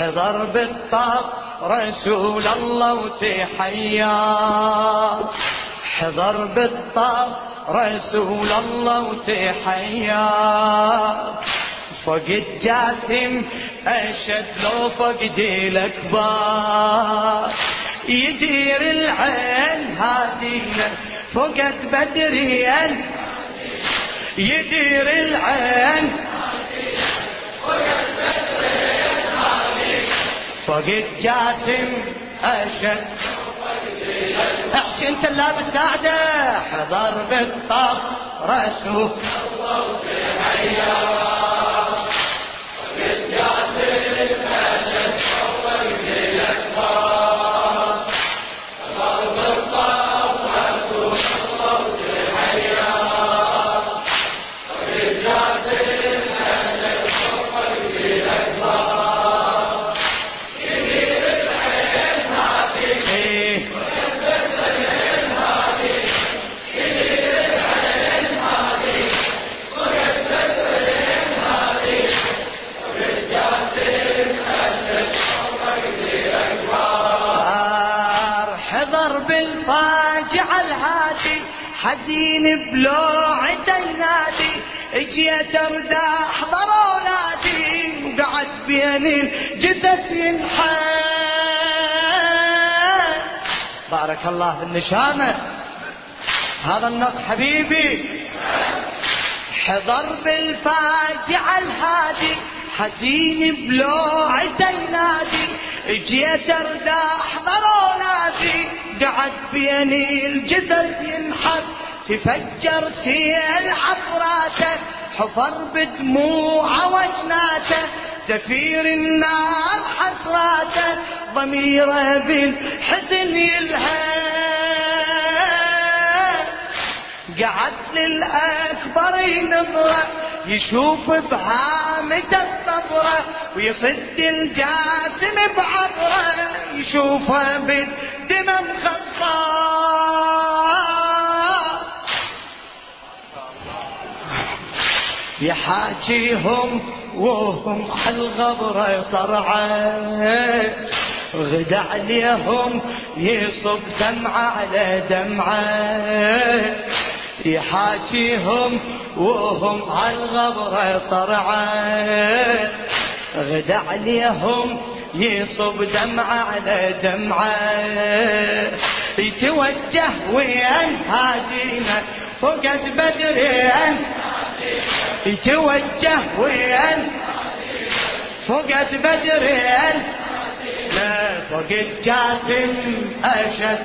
حضر بالطاف رسول الله وتحيا حضر بالطاف رسول الله وتحيا فقد جاسم أشد لو فقدي الأكبر يدير العين هادينا فقد بدريا يدير العين فقد جاسم أشد احكي انت اللابس ساعده حضر بالطف رسول حزين بلوعته ينادي اجيت ارداح ضر اولادي. وقعد بين الجثث ينحى بارك الله بالنشامه هذا النص حبيبي. حضر بالفاجعة الهادي. حزين بلوعته ينادي اجيت ارداح ضر اولادي. قعد بين الجثث ينحر تفجر سيل عفراته حفر بدموع وجناته زفير النار حسراته ضميره بالحزن يلهى. قعد للأكبر ينظره يشوف بهامة الصبرة ويصد الجاسم بعبرة يشوفه بالدم مخطط يحاكيهم وهم على الغبرة صرعة. غدا عليهم يصب دمعة على دمعة. يحاكيهم وهم على الغبرة صرعة غدا عليهم يصب دمعة على دمعة. يتوجه وين هادينا؟ فقد بدرين يتوجه وين؟ فقد بدرين فقد جاسم أشد.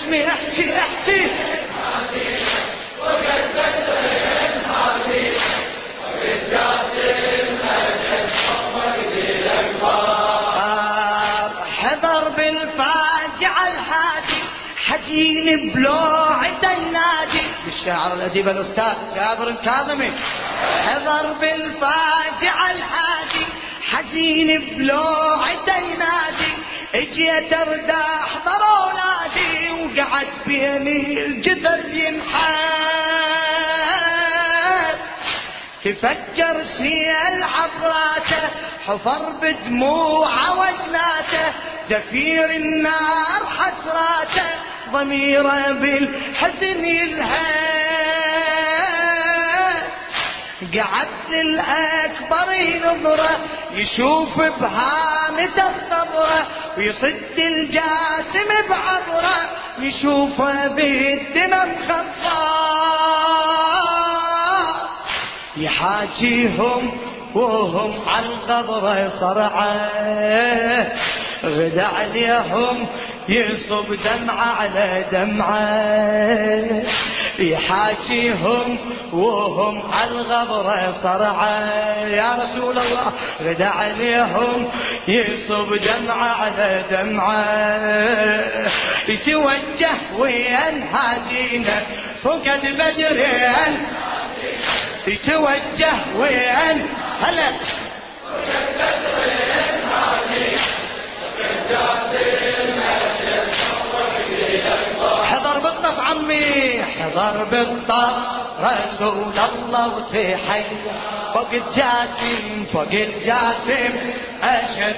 نشمي احكي احكي. حضر بالفاجعة الهادي حزين بلوعته ينادي بالشاعر الأديب الأستاذ جابر الكاظمي. حضر بالفاجعة الحادي حزين بلوعته ينادي اجيت ارداح ضر اولادي وقعد بيني الجدر ينحاد تفجر سيل عبراته حفر بدموع وجناته زفير النار حسراته ضميره بالحزن يلهى قعد الأكبر ينظره يشوف بهامة الصبرة ويصد الجاسم بعبره يشوفه بالدم مخفى يحاجيهم وهم على القبر صرعة غدا عليهم يصب دمعة على دمعة. يحاكيهم وهم على الغبرة صرعة يا رسول الله غدا عليهم. يصب دمعة على دمعة. يتوجه وين هادينا فقد بدرين يتوجه وين هلا حضر بالطف عمي حضر بالطف. رسول الله وتحي فوق الجاسم فوق الجاسم أشد.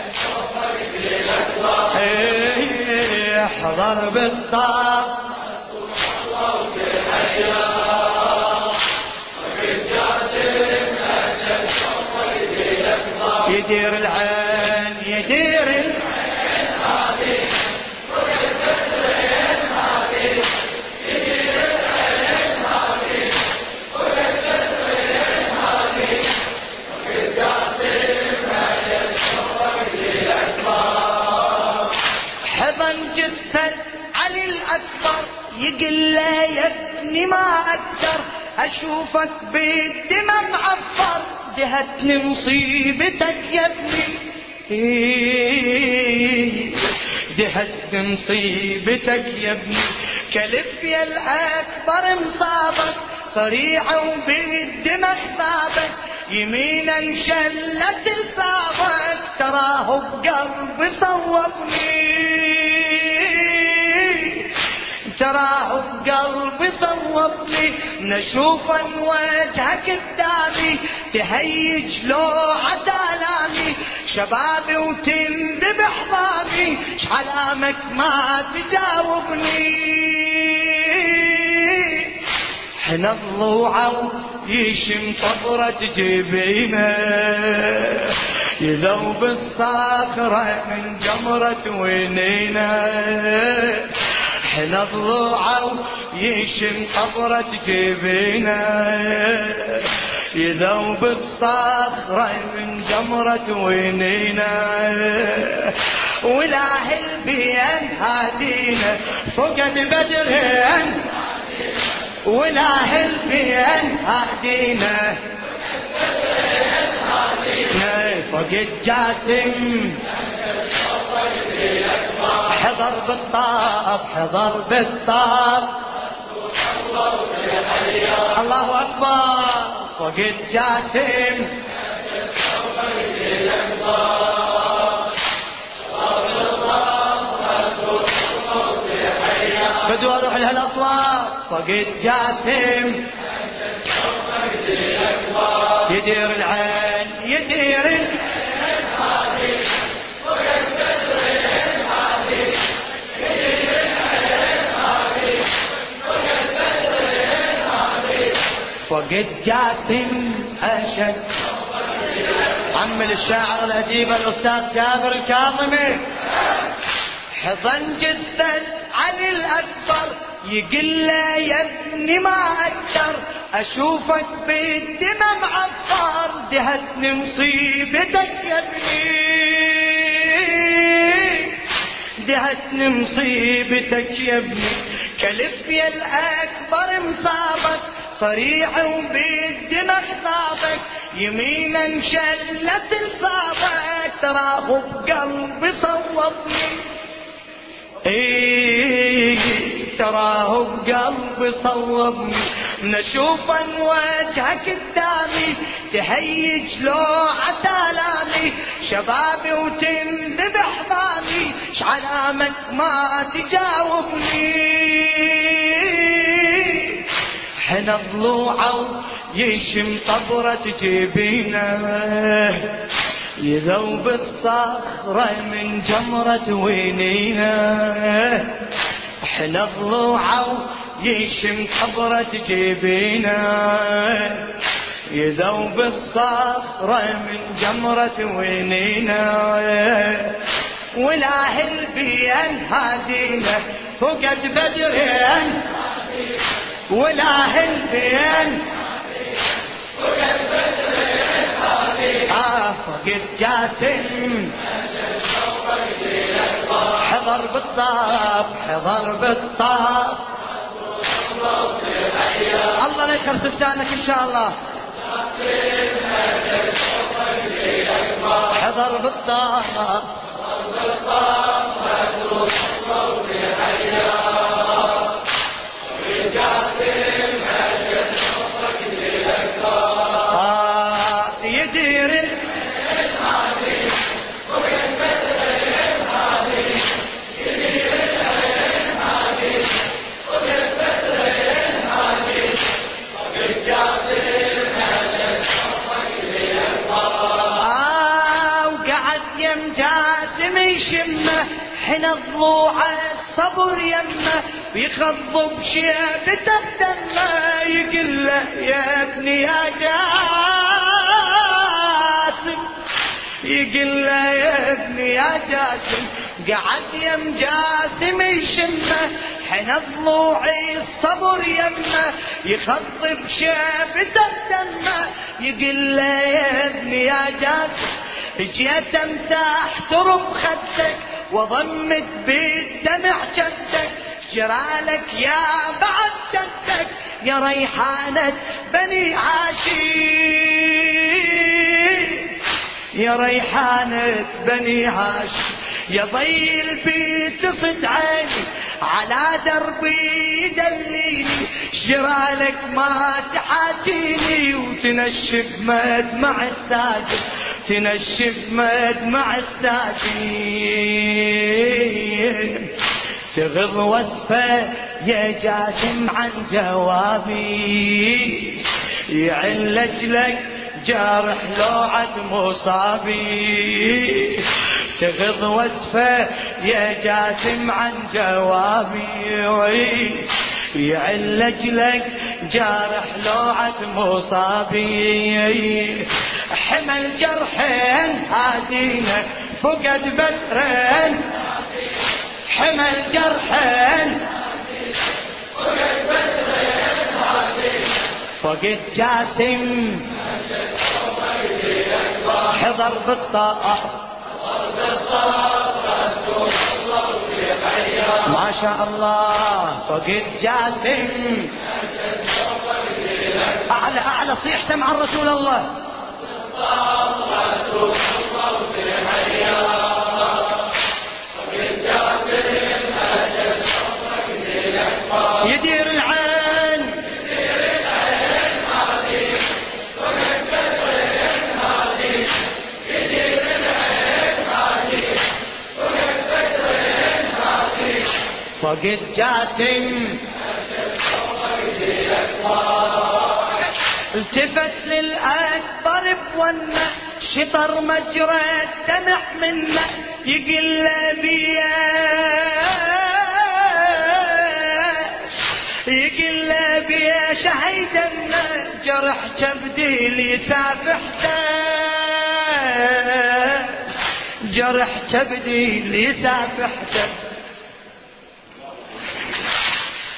إيه، حضر بالطف يدير اشوفك بالدمى معفر دهتني مصيبتك يا ابني. دهتني مصيبتك يا ابني. كلف يا الأكبر مصابك صريعة وبالدمى صابك يمينا شلت لصابك تراه بقلبي صوبني. تراه بقلبي صوبني نشوفا وجهك قدامي تهيج لوعة آلامي. شبابي وتنذبح ضامي شعلامك ما تجاوبني. حنا الضوعة يشم طبرة جبينة. يذوب الصخرة من جمرة ونينة. إحنا ضلوعه يشم قبرة جبينه يذوب الصخرة من جمرة وينينا. ولا البين هادينا فقد بدرين ولا البين هادينا. فقد جاسم. حضر بالطاب حضر بالطاب الله أكبر. وقد جاسم بدو أروح لها الأصوات. فقد جاسم يدير العين يدير العين. وقد جاسم أشد. عم الشاعر الأديب الأستاذ جابر الكاظمي. حضن جثة علي الأكبر يقول له يا ابني ما أقدر أشوفك بالدمى معفر دهتني مصيبتك يا ابني. دهتني مصيبتك يا ابني. كلف يا الأكبر مصابك صريح وبالدمى خطابك يمينا شلت لصابك تراه بقلبي صوبني. إيه تراه بقلبي صوبني. نشوفا وجهك قدامي تهيج لوعة آلامي شبابي وتنذبح ضامي شعلامك ما تجاوبني. حنا ضلوعه يشم طبرة جبينه. يذوب الصخرة من جمرة وينينه. حنا ضلوعه يشم طبرة جبينه. يذوب الصخرة من جمرة وينينه. ولا البين هادينا فقد بدرين ولا البين آه فقد جاسم. حضر بالطاف حضر بالطاف. الله لا يخرس لسانك إن شاء الله. حضر بالطاقة حين الضوع الصبر يمه بيخضب بشيبته دمه يقول له يا ابني يا جاسم. يقول يا ابني يا جاسم. قعد يم جاسم يشمه حين الضلوع الصبر يمه يخضب شيبته دمه يقول له يا ابني يا جاسم. جيت امسح ترب خدك وضمت بالدمع جدك جرالك يا بعد جدك يا ريحانة بني عاشي يا ريحانة بني عاشي يا ضي البيت صد عيني على دربي دليني شرالك ما تحاجيني وتنشف مدمع الساجد. تنشف مدمع الساجين تغض وصفة يا جاسم عن جوابي. يعلج لك جارح لوعد مصابي. تغض وصفة يا جاسم عن جوابي. يعلج لك جارح لوعد مصابي. حمل جرحين هادينا فقد بدرين. حمل جرحين. فقد جاسم. حضر بالطاقة. ما شاء الله فقد جاسم. أعلى أعلى صيح سمع رسول الله. يدير العين. فقد جاسم التفت للأكبر بونه شطر مجرى الدمع منه يقل بيا. يقل بيا شهيدا جرح كبدي اللي سافحته. جرح كبدي اللي سافحته.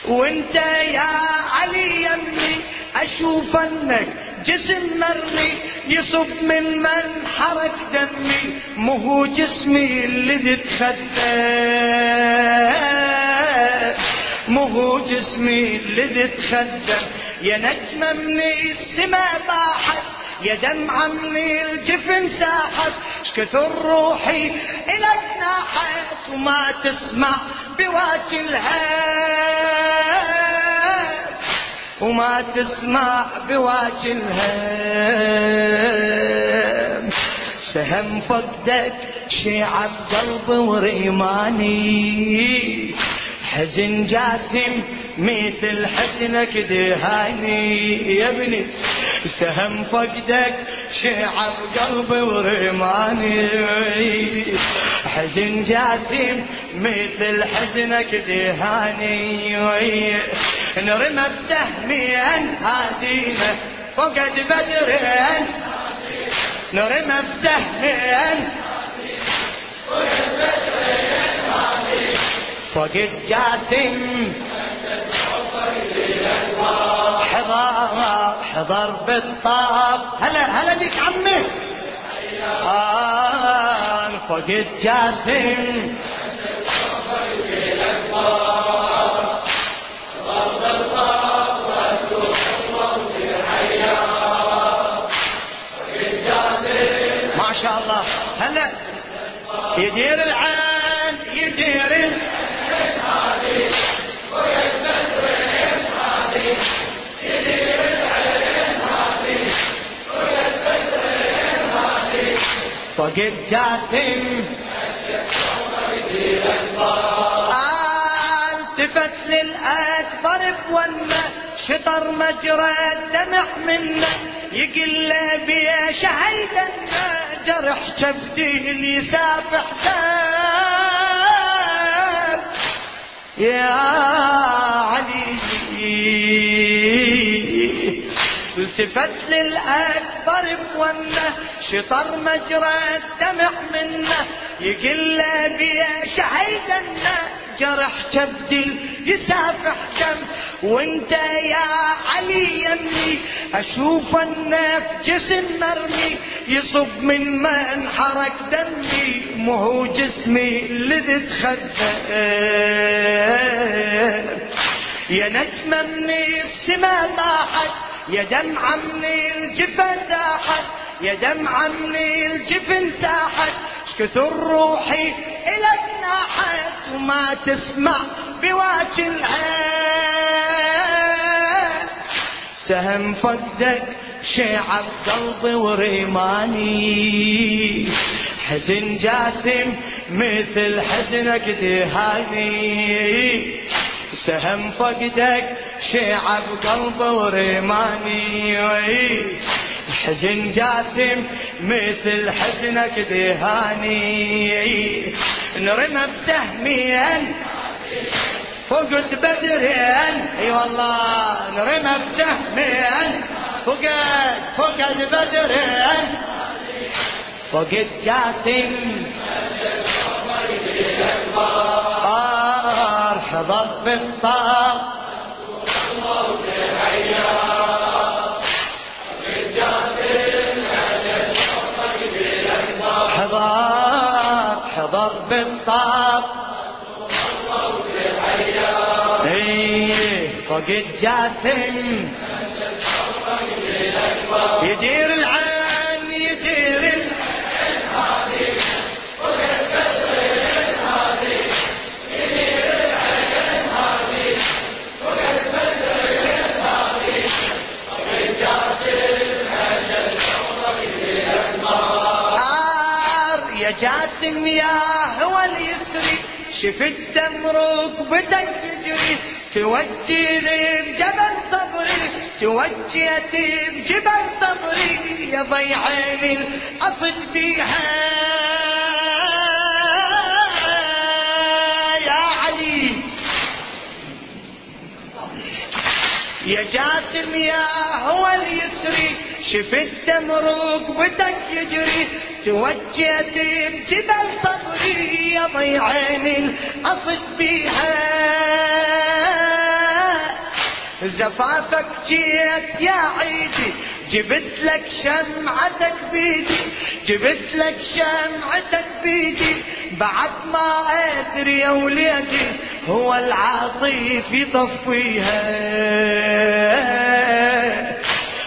وانت يا علي يمي أشوف انك جسم مرمي يصب من من حرك دمي مو جسمي اللي تتخدى مو جسمي اللي تتخدى يا نجمة من السما باحت يا دمعة من الجفن ساحت. شكثر روحي إلك ناحت وما تسمع بواجلها وما تسمع بواجلها سهم فقدك شيعة بقلب وريماني. حزن جاسم مثل حزنك دهاني. يا ابني سهم فقدك شيعة بقلب ورماني حزن جاسم مثل حزنك دهاني. نرمى بسهمين هادينا فقد بدرين. نرمى بسهمين فقد جاسم حضر حضر بالطاف. هلا هلا بك عمي. آه فقد جاسم ما شاء الله. هلا. يدير العين يدير طقت جاسم التفت للأكبر بونه شطر مجرى الدمع منه يقل بيا شهيدنا جرح كبدي اليسافح يا علي. التفت للأكبر بونه شطر مجرى الدمع منه يقل بيا شهيدنا جرح كبدي يسافح دم وانت يا علي يمي أشوف النف جسم مرمي يصب من ما انحرق دمي مو جسمي اللي تخدم يا نجمة من السما طاحت يا دمعة من الجفن ساحت يا دمعة من الجفن ساحت. كثر روحي إلك ناحت وما تسمع بواجه العين سهم فقدك شيعة بقلبي وريماني. حزن جاسم مثل حزنك دهاني سهم فقدك شيعة بقلبي وريماني. حزن جاسم مثل حزنك دهاني. نرمى بسهمين فقد بدرين أي والله نرمى بسهمين. فقد فقد بدرين فقد جاسم. طار حضر بالطار حضر بالطار إيه فقد جاسم يدير العين جاسم يا هو اليسري شفت دمرك بدك تجري توجه لي بجبل صبري. توجهتي بجبل صبري. يا ضي عيني اصد بيها يا علي. يا جاسم يا هو اليسري شفت دمرك بدك يجري توجهت بجبل صبري يا ضي عيني اصد بيها زفافك جيت يا عيدي جبت لك شمعتك بيدي جبت لك شمعتك بيدي. بعد ما أدري يا وليدي هو العاطيف يطفيها.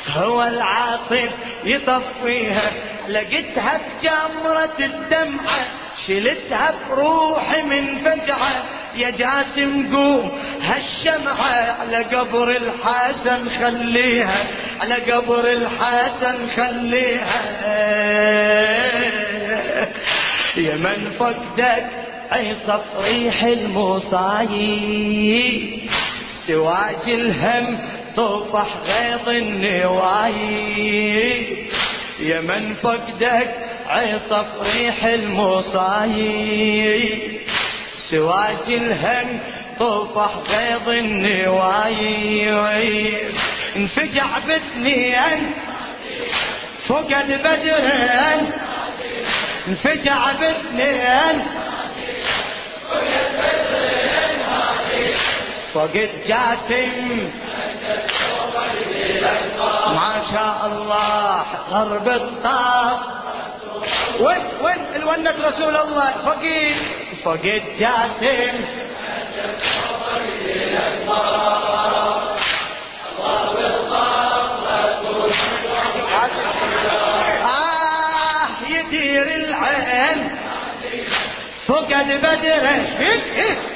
هو العاصف يطفيها. لقيتها بجمرة الدمعة شلتها بروحي من فجعة. يا جاسم قوم هالشمعة على قبر الحسن خليها على قبر الحسن خليها. يا من فقدك أي صفريح المصايب سواج الهم طفح غيظ النوايب يا من فقدك عصف ريح المصايب. سواج الهم طفح غيظ النوايب. انفجع باثنين فقد بدرين انفجع باثنين فقد جاسم ما شاء الله. غرب الطاق. وين وين الونة رسول الله؟ فقيد فقد جاسم. آه يدير العين. فقد بدره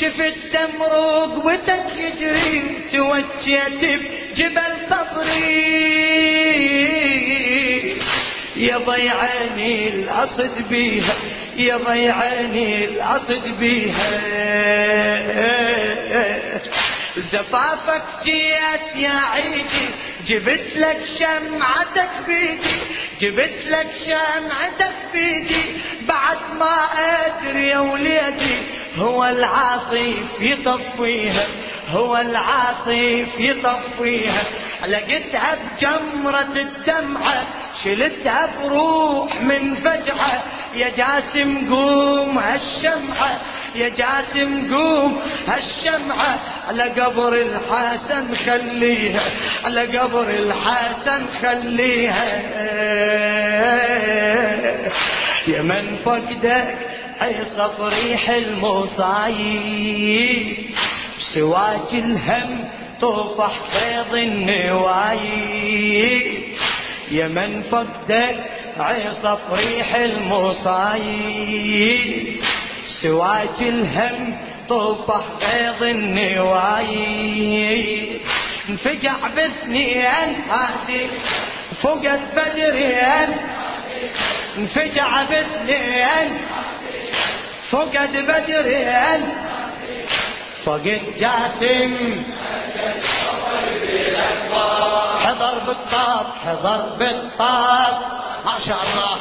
شفت دم رقبتك يجري توجهت بجبل صبري. يا ضيعاني الأصد بيها يا ضيعاني الأصد بيها. زفافك جيت يا عيدي جبت لك شمعتك بيدي جبت لك شمعتك بيدي. بعد ما أدري يا وليدي هو العاصف يطفيها هو العاصف يطفيها. لقيتها بجمرة الدمعة شلتها بروح من فجعة. يا جاسم قوم هالشمعة يا جاسم قوم هالشمعة. على قبر الحسن خليها على قبر الحسن خليها. يا من فقدك عصف ريح المصايب سواج الهم طفح فيض النوايب. يا من فقدك عصف ريح المصايب سواج الهم طفح بيض النوايب. انفجع باثنين هادي فقد بدرين انفجع باثنين فقد بدرين فقد جاسم. حضر بالطاب حضر بالطاب. ما شاء الله.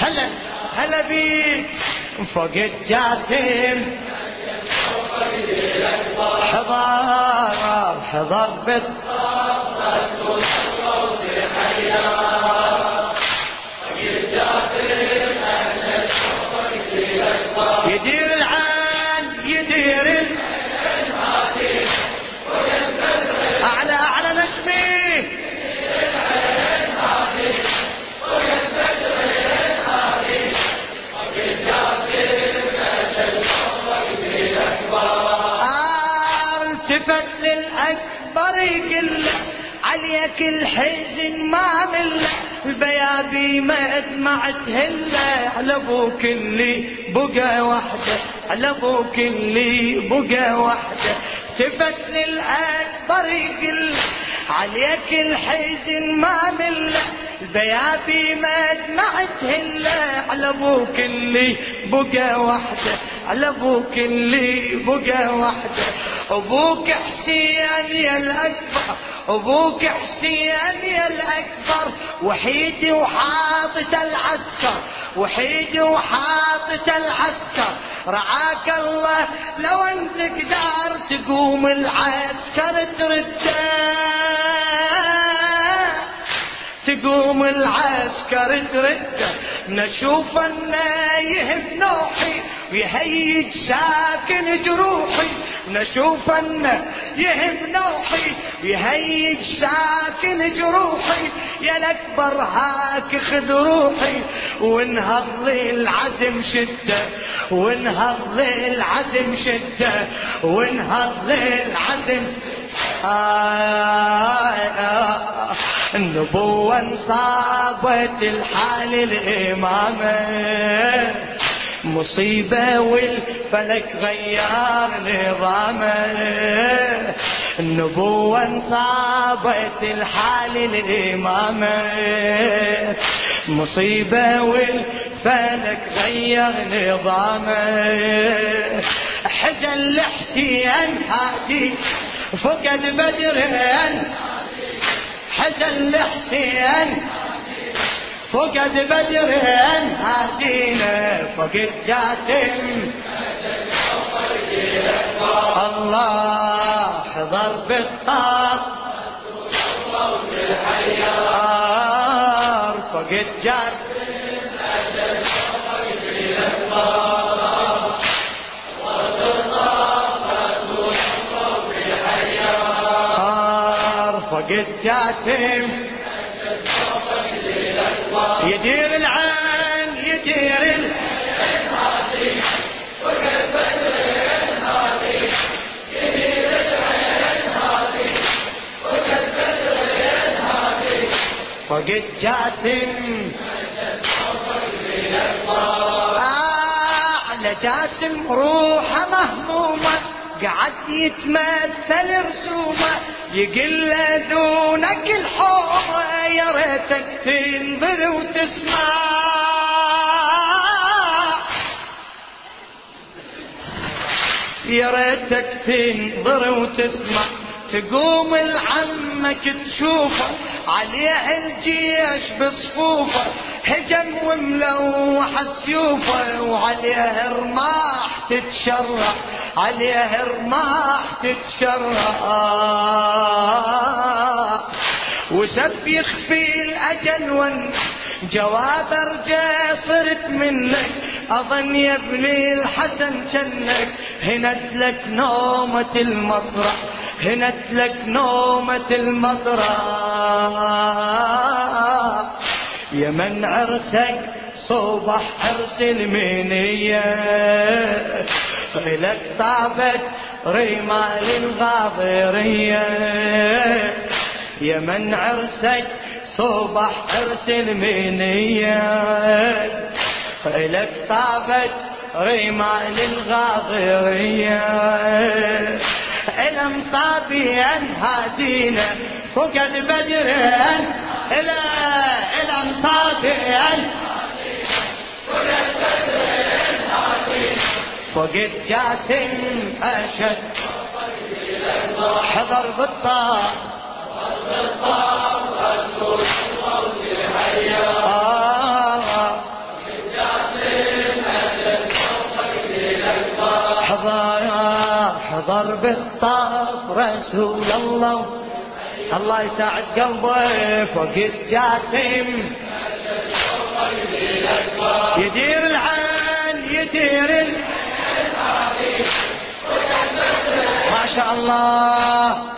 هلا هلا بيك فقد جاسم. حضر حضر بالطاب. عليك الحزن ما مل البيابي ما دمعت هلا على أبوك اللي بقى وحدة على أبوك اللي بقى وحدة. التفت للأكبر يقل عليك الحزن ما مل البيابي ما دمعت هلا على أبوك اللي بقى وحدة. على أبوك اللي بقى وحده أبوك حسين يا الأكبر أبوك حسين يا الأكبر وحيد وحاطط العسكر وحيد وحاطط العسكر. رعاك الله لو أنت تقدر تقوم العسكر ترده. تقوم العسكر ترده نشوف أنه يهب نوحي ويهيج ساكن جروحي. نشوف أنه يهب نوحي يهيج ساكن جروحي. يا الأكبر هاك خذ روحي. وانهض العزم شدة. وانهض العزم شدة. وانهض العزم النبوة انصابت الحال الإمامة مصيبة والفلك غير نظامه النبوة انصابت الحال الإمامة مصيبة والفلك غير نظامه حزن الاحتيان هادي. فقد بدرين حزن الاحتيان فقد بدرين هادينا فقد جاسم الله حضر بالطاق. فقد جاسم وقد جاتم يدير العين يدير العين وقت جاسم أعلى جاسم روحه مهمومة قعد يتمثل رسومه. يقل دونك الحومة يا ريتك تنظر وتسمع. يا ريتك تنظر وتسمع تقوم لعمك تشوفه عليه الجيش بصفوفه هجم وملوح سيوفه وعليه رماح تتشرع عليه رماح تتشرع؟ وسب يخفي الأجل ون جواب ارجع صرت منك. أظن يا ابني الحسن جنك هنت لك نومة المسرح. هنت لك نومة المسرح. يا من عرسك صبح عرس المنية. لك طابت رمال الغاضرية يا من عرسك صبح عرس المنية. لك طابت رمال الغاضرية علم طابيا هادينا فقد بدرا إلى علم طابيا فقد جاسم أشد. حضر بالطار حضر بالطاف رسول الله. الله يساعد قلبه فقد جاسم يدير العين يدير ال... ما شاء الله.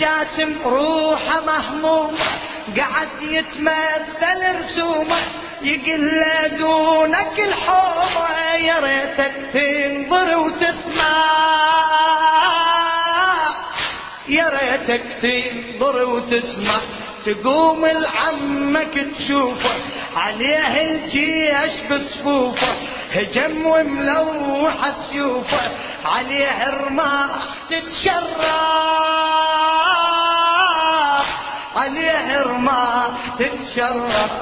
جاسم روحه مهموم. قعد يتمثل رسومه. يقل دونك الحومة يا ريتك تنظر وتسمع. يا ريتك تنظر وتسمع. تقوم لعمك تشوفه عليه الجيش بصفوفه هجم وملوح سيوفه عليه رماح تتشرع عليه رماح تتشرح.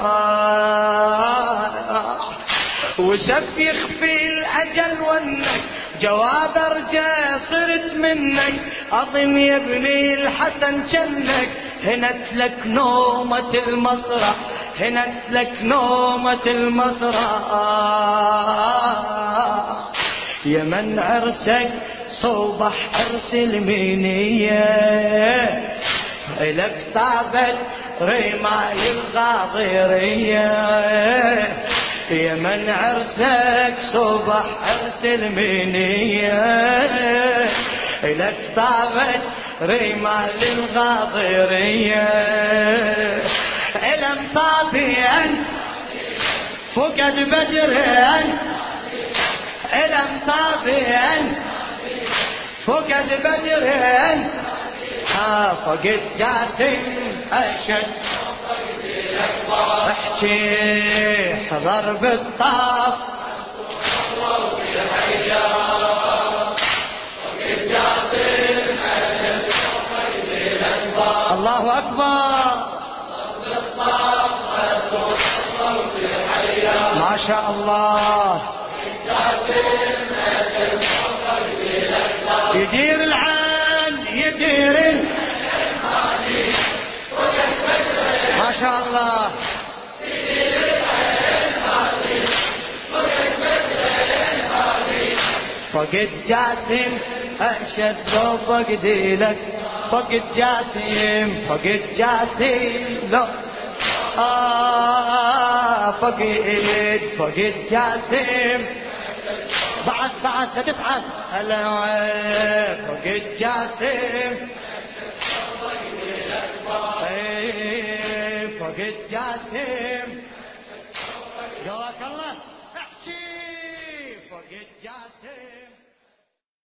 وسف يخفي الأجل ونك جواب أرجع صرت منك. أظن يا ابني الحسن جنك. هنت لك نومة المسرح. هنت لك نومة المسرح. يا من عرسك صوبح عرس المينية. لك طابت رمال الغاضرية يا من عرسك صبح عرس المنية. لك طابت رمال الغاضرية علم طابيا فقد بدرا علم طابيا فقد بدرا فقد جاسم أشد. احكي حضر بالطاف. الله أكبر. ما شاء الله. يدير العالم شاء الله. فقد جاسم أشد لو فقدي لك. فقد جاسم فقد جاسم لو آه فقد فقد جاسم. بعد بعد لا تتعب هلا فقد جاسم. فقد جاسم جواك الله.